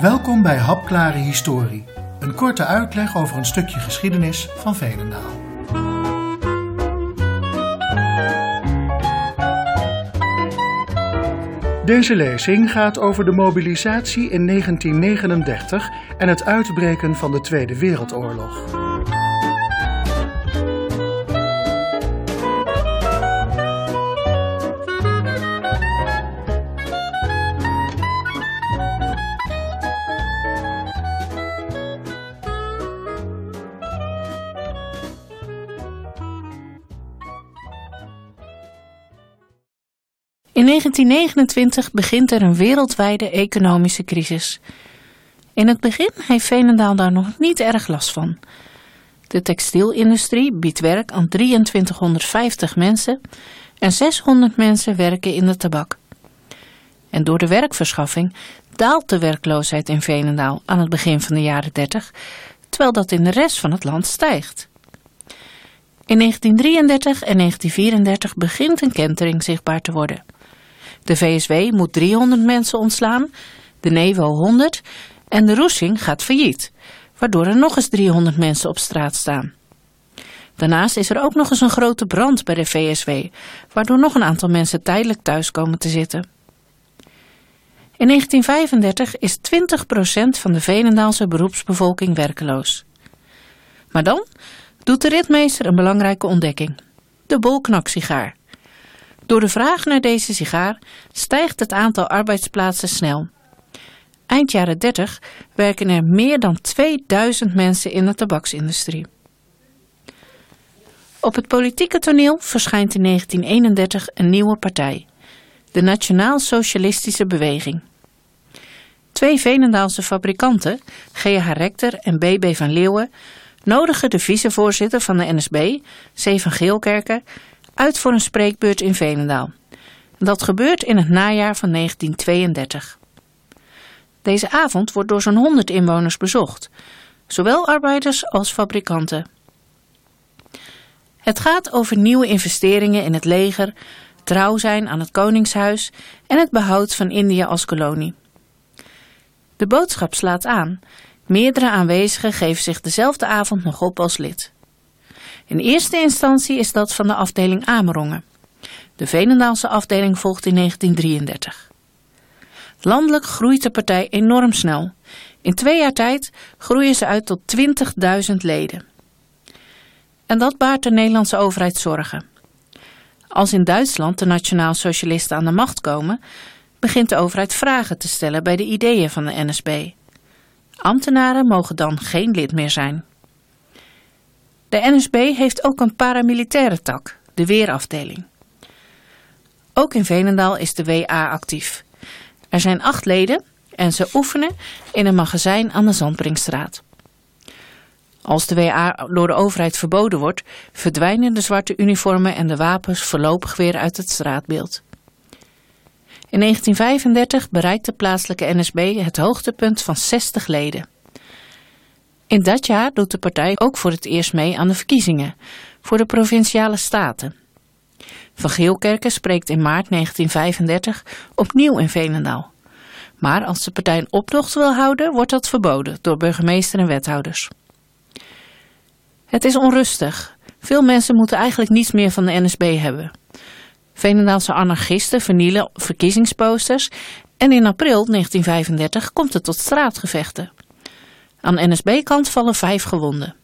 Welkom bij Hapklare Historie, een korte uitleg over een stukje geschiedenis van Veenendaal. Deze lezing gaat over de mobilisatie in 1939 en het uitbreken van de Tweede Wereldoorlog. In 1929 begint er een wereldwijde economische crisis. In het begin heeft Veenendaal daar nog niet erg last van. De textielindustrie biedt werk aan 2350 mensen en 600 mensen werken in de tabak. En door de werkverschaffing daalt de werkloosheid in Veenendaal aan het begin van de jaren 30, terwijl dat in de rest van het land stijgt. In 1933 en 1934 begint een kentering zichtbaar te worden. De VSW moet 300 mensen ontslaan, de NEVO 100 en de Roesing gaat failliet, waardoor er nog eens 300 mensen op straat staan. Daarnaast is er ook nog eens een grote brand bij de VSW, waardoor nog een aantal mensen tijdelijk thuis komen te zitten. In 1935 is 20% van de Venendaalse beroepsbevolking werkeloos. Maar dan doet de ritmeester een belangrijke ontdekking. De bolknaksigaar. Door de vraag naar deze sigaar stijgt het aantal arbeidsplaatsen snel. Eind jaren 30 werken er meer dan 2000 mensen in de tabaksindustrie. Op het politieke toneel verschijnt in 1931 een nieuwe partij, de Nationaal Socialistische Beweging. Twee Venendaalse fabrikanten, G.H. Rector en B.B. van Leeuwen, nodigen de vicevoorzitter van de NSB, C. van Geelkerken, uit voor een spreekbeurt in Veenendaal. Dat gebeurt in het najaar van 1932. Deze avond wordt door zo'n 100 inwoners bezocht, zowel arbeiders als fabrikanten. Het gaat over nieuwe investeringen in het leger, trouw zijn aan het Koningshuis en het behoud van India als kolonie. De boodschap slaat aan. Meerdere aanwezigen geven zich dezelfde avond nog op als lid. In eerste instantie is dat van de afdeling Amerongen. De Venendaalse afdeling volgt in 1933. Landelijk groeit de partij enorm snel. In twee jaar tijd groeien ze uit tot 20.000 leden. En dat baart de Nederlandse overheid zorgen. Als in Duitsland de nationaal-socialisten aan de macht komen, begint de overheid vragen te stellen bij de ideeën van de NSB. Ambtenaren mogen dan geen lid meer zijn. De NSB heeft ook een paramilitaire tak, de Weerafdeling. Ook in Veenendaal is de WA actief. Er zijn acht leden en ze oefenen in een magazijn aan de Zandbrinkstraat. Als de WA door de overheid verboden wordt, verdwijnen de zwarte uniformen en de wapens voorlopig weer uit het straatbeeld. In 1935 bereikt de plaatselijke NSB het hoogtepunt van 60 leden. In dat jaar doet de partij ook voor het eerst mee aan de verkiezingen voor de provinciale staten. Van Geelkerken spreekt in maart 1935 opnieuw in Veenendaal. Maar als de partij een optocht wil houden, wordt dat verboden door burgemeester en wethouders. Het is onrustig. Veel mensen moeten eigenlijk niets meer van de NSB hebben. Veenendaalse anarchisten vernielen verkiezingsposters en in april 1935 komt het tot straatgevechten. Aan NSB-kant vallen vijf gewonden.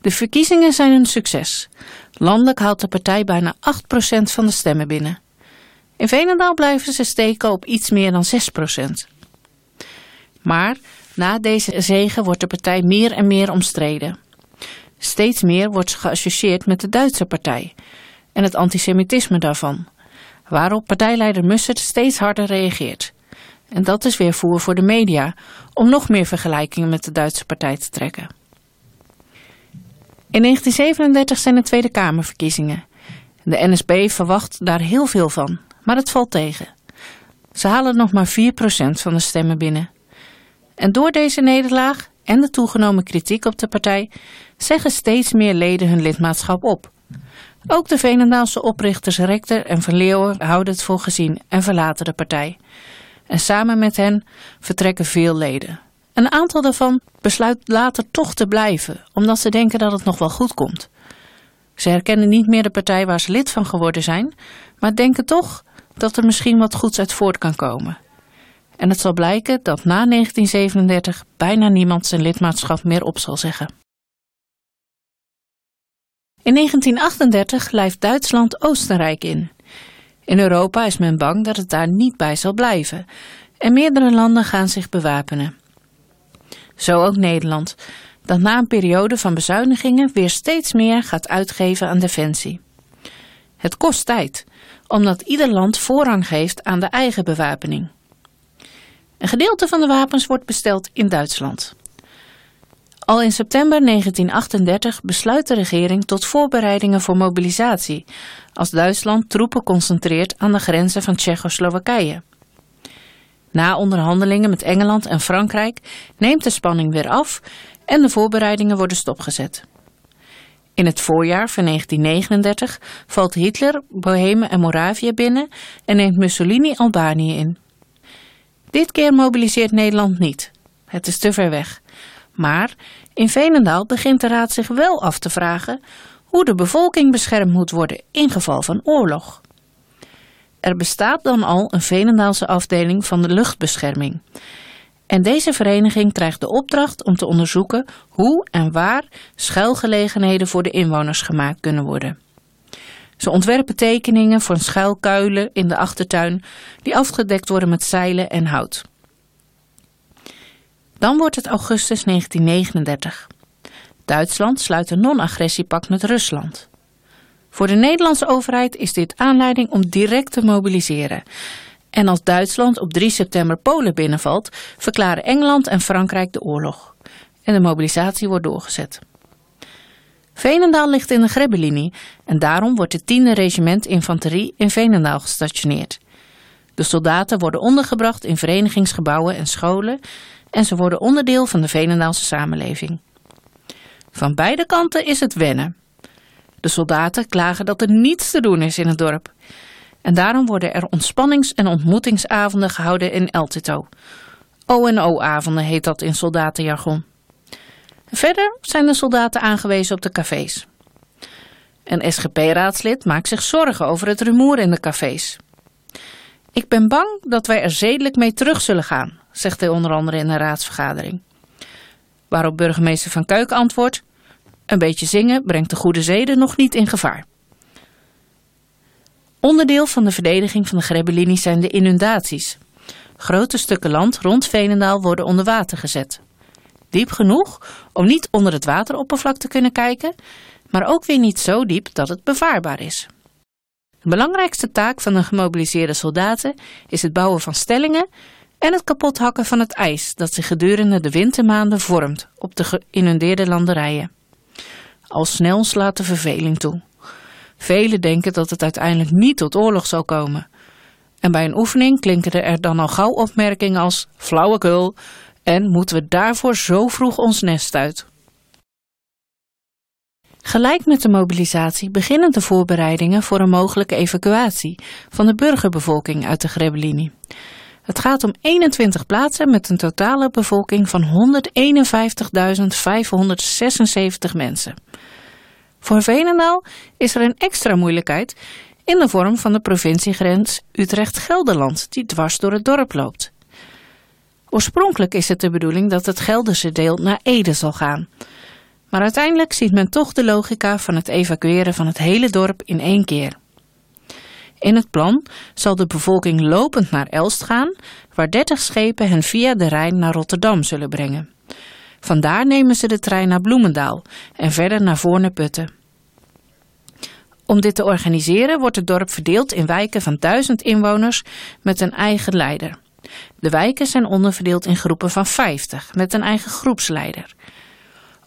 De verkiezingen zijn een succes. Landelijk haalt de partij bijna 8% van de stemmen binnen. In Veenendaal blijven ze steken op iets meer dan 6%. Maar na deze zegen wordt de partij meer en meer omstreden. Steeds meer wordt ze geassocieerd met de Duitse partij en het antisemitisme daarvan, waarop partijleider Mussert steeds harder reageert. En dat is weer voer voor de media om nog meer vergelijkingen met de Duitse partij te trekken. In 1937 zijn de Tweede Kamerverkiezingen. De NSB verwacht daar heel veel van, maar het valt tegen. Ze halen nog maar 4% van de stemmen binnen. En door deze nederlaag en de toegenomen kritiek op de partij zeggen steeds meer leden hun lidmaatschap op. Ook de Venendaalse oprichters Rector en Van Leeuwen houden het voor gezien en verlaten de partij. En samen met hen vertrekken veel leden. Een aantal daarvan besluit later toch te blijven, omdat ze denken dat het nog wel goed komt. Ze herkennen niet meer de partij waar ze lid van geworden zijn, maar denken toch dat er misschien wat goeds uit voort kan komen. En het zal blijken dat na 1937 bijna niemand zijn lidmaatschap meer op zal zeggen. In 1938 lijft Duitsland Oostenrijk in. In Europa is men bang dat het daar niet bij zal blijven en meerdere landen gaan zich bewapenen. Zo ook Nederland, dat na een periode van bezuinigingen weer steeds meer gaat uitgeven aan defensie. Het kost tijd, omdat ieder land voorrang geeft aan de eigen bewapening. Een gedeelte van de wapens wordt besteld in Duitsland. Al in september 1938 besluit de regering tot voorbereidingen voor mobilisatie als Duitsland troepen concentreert aan de grenzen van Tsjechoslowakije. Na onderhandelingen met Engeland en Frankrijk neemt de spanning weer af en de voorbereidingen worden stopgezet. In het voorjaar van 1939 valt Hitler Bohemen en Moravië binnen en neemt Mussolini Albanië in. Dit keer mobiliseert Nederland niet. Het is te ver weg. Maar in Veenendaal begint de Raad zich wel af te vragen hoe de bevolking beschermd moet worden in geval van oorlog. Er bestaat dan al een Veenendaalse afdeling van de luchtbescherming. En deze vereniging krijgt de opdracht om te onderzoeken hoe en waar schuilgelegenheden voor de inwoners gemaakt kunnen worden. Ze ontwerpen tekeningen voor schuilkuilen in de achtertuin die afgedekt worden met zeilen en hout. Dan wordt het augustus 1939. Duitsland sluit een non-agressiepact met Rusland. Voor de Nederlandse overheid is dit aanleiding om direct te mobiliseren. En als Duitsland op 3 september Polen binnenvalt, verklaren Engeland en Frankrijk de oorlog. En de mobilisatie wordt doorgezet. Veenendaal ligt in de Grebbelinie en daarom wordt het 10e regiment infanterie in Veenendaal gestationeerd. De soldaten worden ondergebracht in verenigingsgebouwen en scholen en ze worden onderdeel van de Veenendaalse samenleving. Van beide kanten is het wennen. De soldaten klagen dat er niets te doen is in het dorp. En daarom worden er ontspannings- en ontmoetingsavonden gehouden in Eltito. O&O-avonden heet dat in soldatenjargon. Verder zijn de soldaten aangewezen op de cafés. Een SGP-raadslid maakt zich zorgen over het rumoer in de cafés. Ik ben bang dat wij er zedelijk mee terug zullen gaan, zegt hij onder andere in een raadsvergadering. Waarop burgemeester Van Keuken antwoordt: Een beetje zingen brengt de goede zeden nog niet in gevaar. Onderdeel van de verdediging van de Grebbelinies zijn de inundaties. Grote stukken land rond Veenendaal worden onder water gezet. Diep genoeg om niet onder het wateroppervlak te kunnen kijken, maar ook weer niet zo diep dat het bevaarbaar is. De belangrijkste taak van de gemobiliseerde soldaten is het bouwen van stellingen en het kapothakken van het ijs dat zich gedurende de wintermaanden vormt op de geïnundeerde landerijen. Al snel slaat de verveling toe. Velen denken dat het uiteindelijk niet tot oorlog zal komen. En bij een oefening klinken er dan al gauw opmerkingen als flauwekul en moeten we daarvoor zo vroeg ons nest uit. Gelijk met de mobilisatie beginnen de voorbereidingen voor een mogelijke evacuatie van de burgerbevolking uit de Grebbelinie. Het gaat om 21 plaatsen met een totale bevolking van 151.576 mensen. Voor Veenendaal is er een extra moeilijkheid in de vorm van de provinciegrens Utrecht-Gelderland die dwars door het dorp loopt. Oorspronkelijk is het de bedoeling dat het Gelderse deel naar Ede zal gaan. Maar uiteindelijk ziet men toch de logica van het evacueren van het hele dorp in één keer. In het plan zal de bevolking lopend naar Elst gaan, waar 30 schepen hen via de Rijn naar Rotterdam zullen brengen. Vandaar nemen ze de trein naar Bloemendaal en verder naar Voorneputten. Om dit te organiseren wordt het dorp verdeeld in wijken van 1000 inwoners met een eigen leider. De wijken zijn onderverdeeld in groepen van 50 met een eigen groepsleider.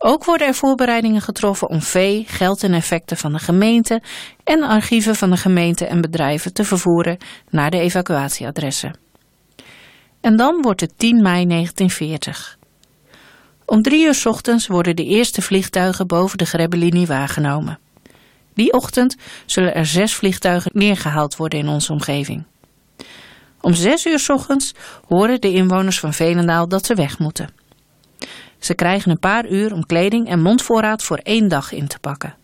Ook worden er voorbereidingen getroffen om vee, geld en effecten van de gemeente en archieven van de gemeente en bedrijven te vervoeren naar de evacuatieadressen. En dan wordt het 10 mei 1940. Om drie uur ochtends worden de eerste vliegtuigen boven de Grebbelinie waargenomen. Die ochtend zullen er zes vliegtuigen neergehaald worden in onze omgeving. Om zes uur ochtends horen de inwoners van Veenendaal dat ze weg moeten. Ze krijgen een paar uur om kleding en mondvoorraad voor één dag in te pakken.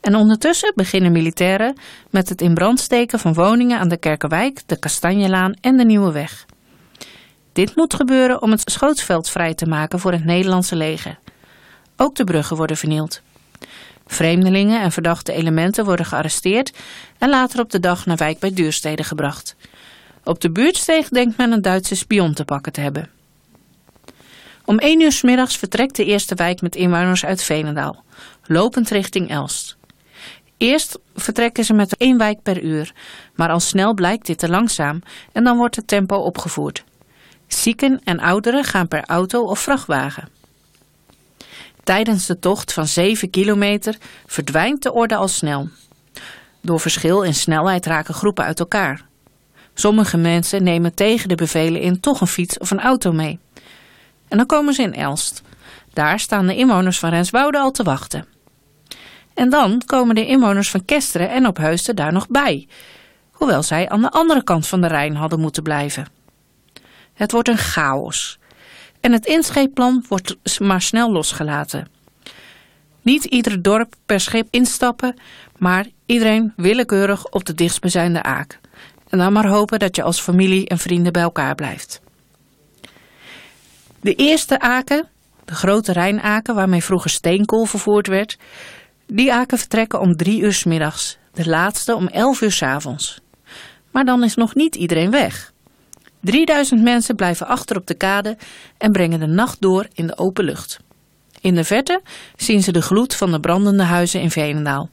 En ondertussen beginnen militairen met het in brand steken van woningen aan de Kerkenwijk, de Kastanjelaan en de Nieuwe Weg. Dit moet gebeuren om het schootsveld vrij te maken voor het Nederlandse leger. Ook de bruggen worden vernield. Vreemdelingen en verdachte elementen worden gearresteerd en later op de dag naar wijk bij Duurstede gebracht. Op de buurtsteeg denkt men een Duitse spion te pakken te hebben. Om 1 uur s middags vertrekt de eerste wijk met inwoners uit Veenendaal, lopend richting Elst. Eerst vertrekken ze met één wijk per uur, maar al snel blijkt dit te langzaam en dan wordt het tempo opgevoerd. Zieken en ouderen gaan per auto of vrachtwagen. Tijdens de tocht van 7 kilometer verdwijnt de orde al snel. Door verschil in snelheid raken groepen uit elkaar. Sommige mensen nemen tegen de bevelen in toch een fiets of een auto mee. En dan komen ze in Elst. Daar staan de inwoners van Renswoude al te wachten. En dan komen de inwoners van Kesteren en Opheusden daar nog bij, hoewel zij aan de andere kant van de Rijn hadden moeten blijven. Het wordt een chaos. En het inscheepplan wordt maar snel losgelaten. Niet ieder dorp per schip instappen, maar iedereen willekeurig op de dichtstbijzijnde aak. En dan maar hopen dat je als familie en vrienden bij elkaar blijft. De eerste aken, de grote Rijnaken waarmee vroeger steenkool vervoerd werd, die aken vertrekken om drie uur s middags, de laatste om elf uur s avonds. Maar dan is nog niet iedereen weg. 3000 mensen blijven achter op de kade en brengen de nacht door in de open lucht. In de verte zien ze de gloed van de brandende huizen in Veenendaal.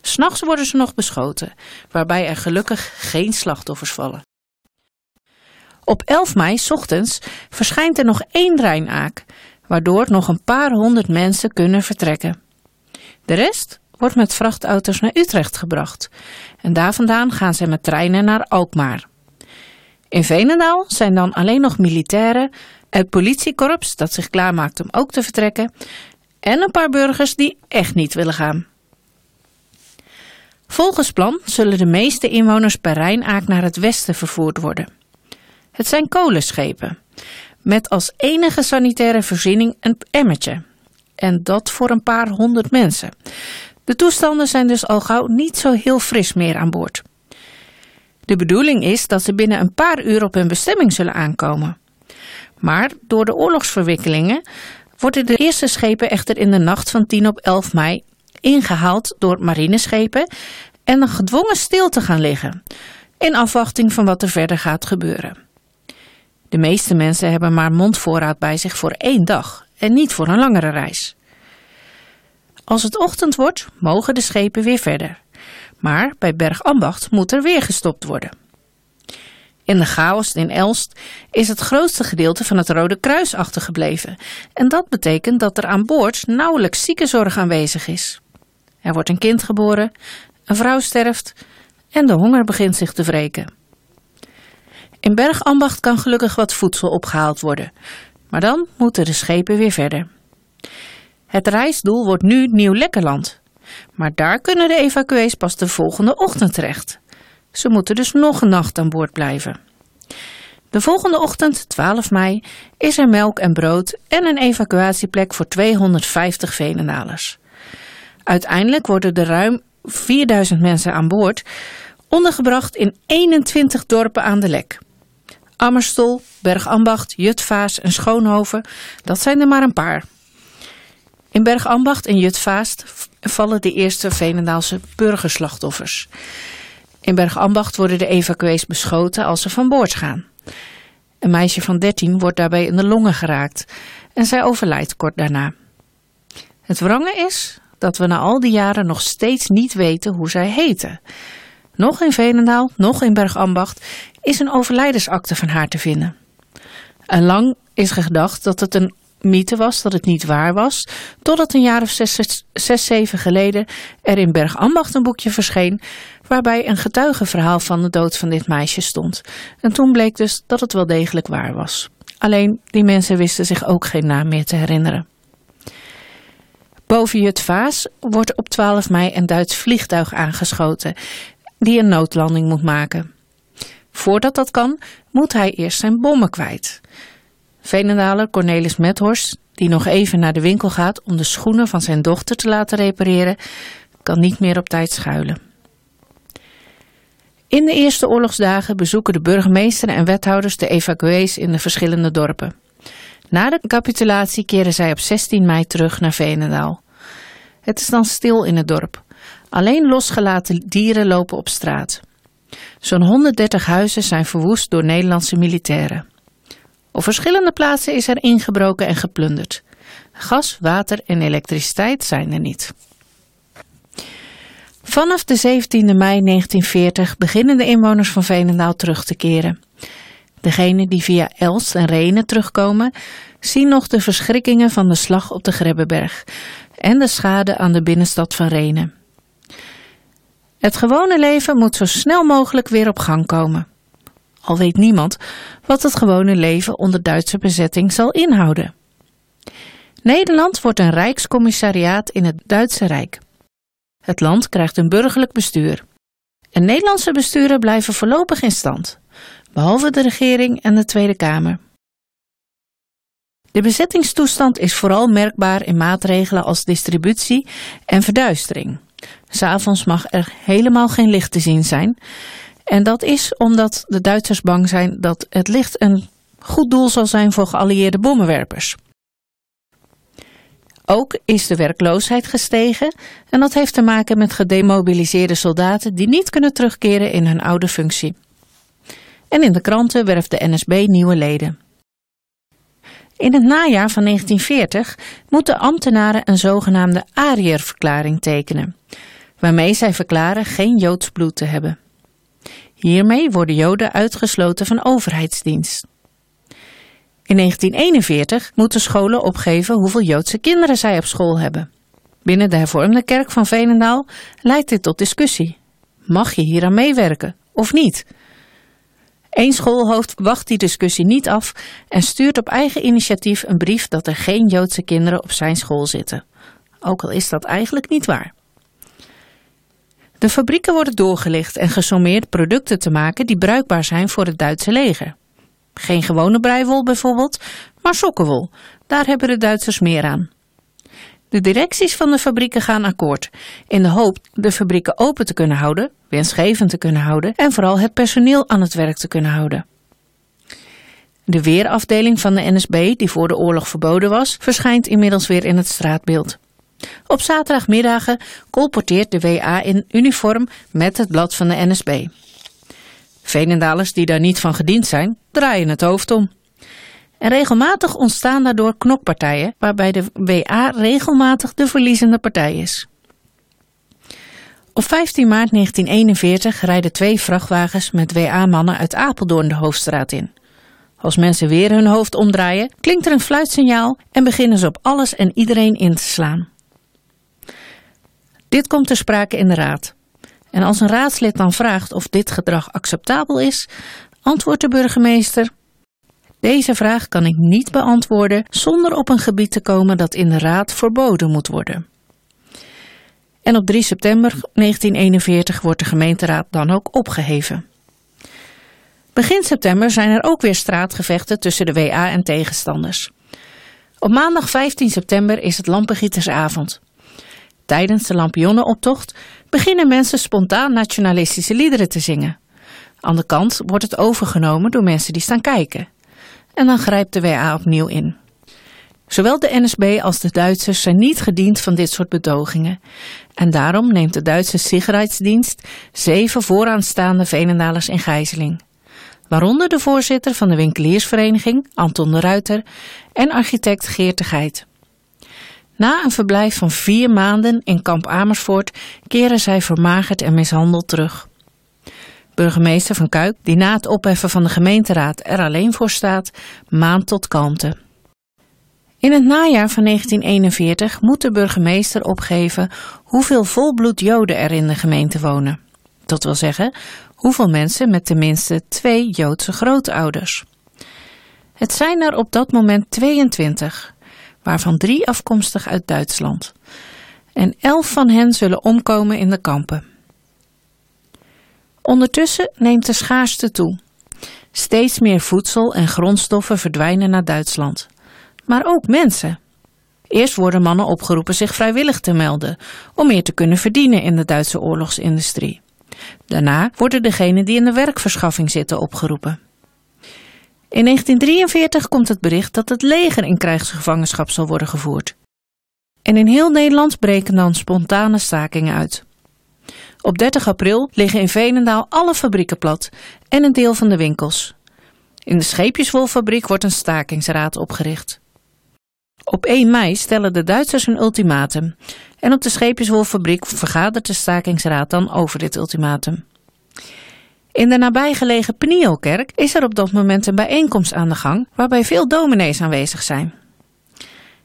S'nachts worden ze nog beschoten, waarbij er gelukkig geen slachtoffers vallen. Op 11 mei ochtends verschijnt er nog één Rijnaak, waardoor nog een paar honderd mensen kunnen vertrekken. De rest wordt met vrachtauto's naar Utrecht gebracht en daar vandaan gaan ze met treinen naar Alkmaar. In Veenendaal zijn dan alleen nog militairen, het politiekorps dat zich klaarmaakt om ook te vertrekken en een paar burgers die echt niet willen gaan. Volgens plan zullen de meeste inwoners per Rijnaak naar het westen vervoerd worden. Het zijn kolenschepen, met als enige sanitaire voorziening een emmertje. En dat voor een paar honderd mensen. De toestanden zijn dus al gauw niet zo heel fris meer aan boord. De bedoeling is dat ze binnen een paar uur op hun bestemming zullen aankomen. Maar door de oorlogsverwikkelingen worden de eerste schepen echter in de nacht van 10 op 11 mei ingehaald door marineschepen en dan gedwongen stil te gaan liggen, in afwachting van wat er verder gaat gebeuren. De meeste mensen hebben maar mondvoorraad bij zich voor één dag en niet voor een langere reis. Als het ochtend wordt, mogen de schepen weer verder. Maar bij Bergambacht moet er weer gestopt worden. In de chaos in Elst is het grootste gedeelte van het Rode Kruis achtergebleven. En dat betekent dat er aan boord nauwelijks ziekenzorg aanwezig is. Er wordt een kind geboren, een vrouw sterft en de honger begint zich te wreken. In Bergambacht kan gelukkig wat voedsel opgehaald worden, maar dan moeten de schepen weer verder. Het reisdoel wordt nu Nieuw-Lekkerland, maar daar kunnen de evacuees pas de volgende ochtend terecht. Ze moeten dus nog een nacht aan boord blijven. De volgende ochtend, 12 mei, is er melk en brood en een evacuatieplek voor 250 Venendalers. Uiteindelijk worden er ruim 4000 mensen aan boord ondergebracht in 21 dorpen aan de Lek. Ammerstol, Bergambacht, Jutvaas en Schoonhoven, dat zijn er maar een paar. In Bergambacht en Jutvaast vallen de eerste Venendaalse burgerslachtoffers. In Bergambacht worden de evacuees beschoten als ze van boord gaan. Een meisje van 13 wordt daarbij in de longen geraakt en zij overlijdt kort daarna. Het wrange is dat we na al die jaren nog steeds niet weten hoe zij heten. Nog in Venendaal, nog in Bergambacht is een overlijdensakte van haar te vinden. En lang is gedacht dat het een mythe was, dat het niet waar was, totdat een jaar of zes, zes, zeven geleden er in Bergambacht een boekje verscheen waarbij een getuigenverhaal van de dood van dit meisje stond. En toen bleek dus dat het wel degelijk waar was. Alleen die mensen wisten zich ook geen naam meer te herinneren. Boven Jut Vaas wordt op 12 mei een Duits vliegtuig aangeschoten die een noodlanding moet maken. Voordat dat kan, moet hij eerst zijn bommen kwijt. Venendaler Cornelis Methorst, die nog even naar de winkel gaat om de schoenen van zijn dochter te laten repareren, kan niet meer op tijd schuilen. In de eerste oorlogsdagen bezoeken de burgemeester en wethouders de evacuees in de verschillende dorpen. Na de capitulatie keren zij op 16 mei terug naar Veenendaal. Het is dan stil in het dorp. Alleen losgelaten dieren lopen op straat. Zo'n 130 huizen zijn verwoest door Nederlandse militairen. Op verschillende plaatsen is er ingebroken en geplunderd. Gas, water en elektriciteit zijn er niet. Vanaf de 17e mei 1940 beginnen de inwoners van Veenendaal terug te keren. Degenen die via Elst en Renen terugkomen, zien nog de verschrikkingen van de slag op de Grebbeberg en de schade aan de binnenstad van Renen. Het gewone leven moet zo snel mogelijk weer op gang komen. Al weet niemand wat het gewone leven onder Duitse bezetting zal inhouden. Nederland wordt een rijkscommissariaat in het Duitse Rijk. Het land krijgt een burgerlijk bestuur. En Nederlandse besturen blijven voorlopig in stand, behalve de regering en de Tweede Kamer. De bezettingstoestand is vooral merkbaar in maatregelen als distributie en verduistering. S'avonds mag er helemaal geen licht te zien zijn. En dat is omdat de Duitsers bang zijn dat het licht een goed doel zal zijn voor geallieerde bommenwerpers. Ook is de werkloosheid gestegen en dat heeft te maken met gedemobiliseerde soldaten die niet kunnen terugkeren in hun oude functie. En in de kranten werft de NSB nieuwe leden. In het najaar van 1940 moeten ambtenaren een zogenaamde Arierverklaring tekenen, waarmee zij verklaren geen Joods bloed te hebben. Hiermee worden Joden uitgesloten van overheidsdienst. In 1941 moeten scholen opgeven hoeveel Joodse kinderen zij op school hebben. Binnen de hervormde kerk van Veenendaal leidt dit tot discussie. Mag je hier aan meewerken of niet? Eén schoolhoofd wacht die discussie niet af en stuurt op eigen initiatief een brief dat er geen Joodse kinderen op zijn school zitten. Ook al is dat eigenlijk niet waar. De fabrieken worden doorgelicht en gesommeerd producten te maken die bruikbaar zijn voor het Duitse leger. Geen gewone breiwol bijvoorbeeld, maar sokkenwol. Daar hebben de Duitsers meer aan. De directies van de fabrieken gaan akkoord, in de hoop de fabrieken open te kunnen houden, winstgevend te kunnen houden en vooral het personeel aan het werk te kunnen houden. De weerafdeling van de NSB, die voor de oorlog verboden was, verschijnt inmiddels weer in het straatbeeld. Op zaterdagmiddagen colporteert de WA in uniform met het blad van de NSB. Veenendalers die daar niet van gediend zijn, draaien het hoofd om. En regelmatig ontstaan daardoor knokpartijen, waarbij de WA regelmatig de verliezende partij is. Op 15 maart 1941 rijden twee vrachtwagens met WA-mannen uit Apeldoorn de hoofdstraat in. Als mensen weer hun hoofd omdraaien, klinkt er een fluitsignaal en beginnen ze op alles en iedereen in te slaan. Dit komt ter sprake in de raad. En als een raadslid dan vraagt of dit gedrag acceptabel is, antwoordt de burgemeester: Deze vraag kan ik niet beantwoorden zonder op een gebied te komen dat in de raad verboden moet worden. En op 3 september 1941 wordt de gemeenteraad dan ook opgeheven. Begin september zijn er ook weer straatgevechten tussen de WA en tegenstanders. Op maandag 15 september is het Lampengietersavond. Tijdens de lampionnenoptocht beginnen mensen spontaan nationalistische liederen te zingen. Aan de kant wordt het overgenomen door mensen die staan kijken. En dan grijpt de WA opnieuw in. Zowel de NSB als de Duitsers zijn niet gediend van dit soort bedogingen. En daarom neemt de Duitse Sicherheidsdienst zeven vooraanstaande Venendalers in gijzeling. Waaronder de voorzitter van de winkeliersvereniging, Anton de Ruiter, en architect Geert de Geit. Na een verblijf van vier maanden in kamp Amersfoort keren zij vermagerd en mishandeld terug. Burgemeester van Kuik, die na het opheffen van de gemeenteraad er alleen voor staat, maand tot kalmte. In het najaar van 1941 moet de burgemeester opgeven hoeveel volbloed Joden er in de gemeente wonen. Dat wil zeggen, hoeveel mensen met tenminste twee Joodse grootouders. Het zijn er op dat moment 22, waarvan drie afkomstig uit Duitsland. En elf van hen zullen omkomen in de kampen. Ondertussen neemt de schaarste toe. Steeds meer voedsel en grondstoffen verdwijnen naar Duitsland. Maar ook mensen. Eerst worden mannen opgeroepen zich vrijwillig te melden om meer te kunnen verdienen in de Duitse oorlogsindustrie. Daarna worden degenen die in de werkverschaffing zitten opgeroepen. In 1943 komt het bericht dat het leger in krijgsgevangenschap zal worden gevoerd. En in heel Nederland breken dan spontane stakingen uit. Op 30 april liggen in Veenendaal alle fabrieken plat en een deel van de winkels. In de scheepjeswolfabriek wordt een stakingsraad opgericht. Op 1 mei stellen de Duitsers een ultimatum en op de scheepjeswolfabriek vergadert de stakingsraad dan over dit ultimatum. In de nabijgelegen Pnielkerk is er op dat moment een bijeenkomst aan de gang waarbij veel dominees aanwezig zijn.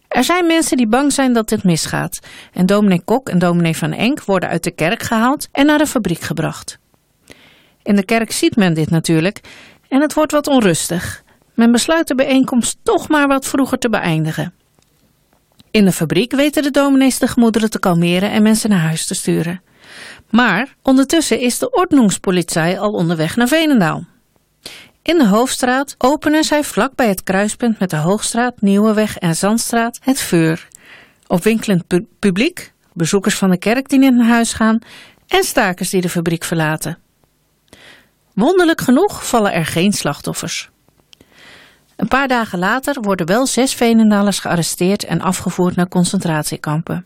Er zijn mensen die bang zijn dat dit misgaat en dominee Kok en dominee Van Enk worden uit de kerk gehaald en naar de fabriek gebracht. In de kerk ziet men dit natuurlijk en het wordt wat onrustig. Men besluit de bijeenkomst toch maar wat vroeger te beëindigen. In de fabriek weten de dominees de gemoederen te kalmeren en mensen naar huis te sturen. Maar ondertussen is de ordnungspolitie al onderweg naar Venendaal. In de Hoofdstraat openen zij vlak bij het kruispunt met de Hoogstraat, Nieuweweg en Zandstraat het vuur. Op winkelend publiek, bezoekers van de kerk die naar huis gaan en stakers die de fabriek verlaten. Wonderlijk genoeg vallen er geen slachtoffers. Een paar dagen later worden wel zes Venendalers gearresteerd en afgevoerd naar concentratiekampen.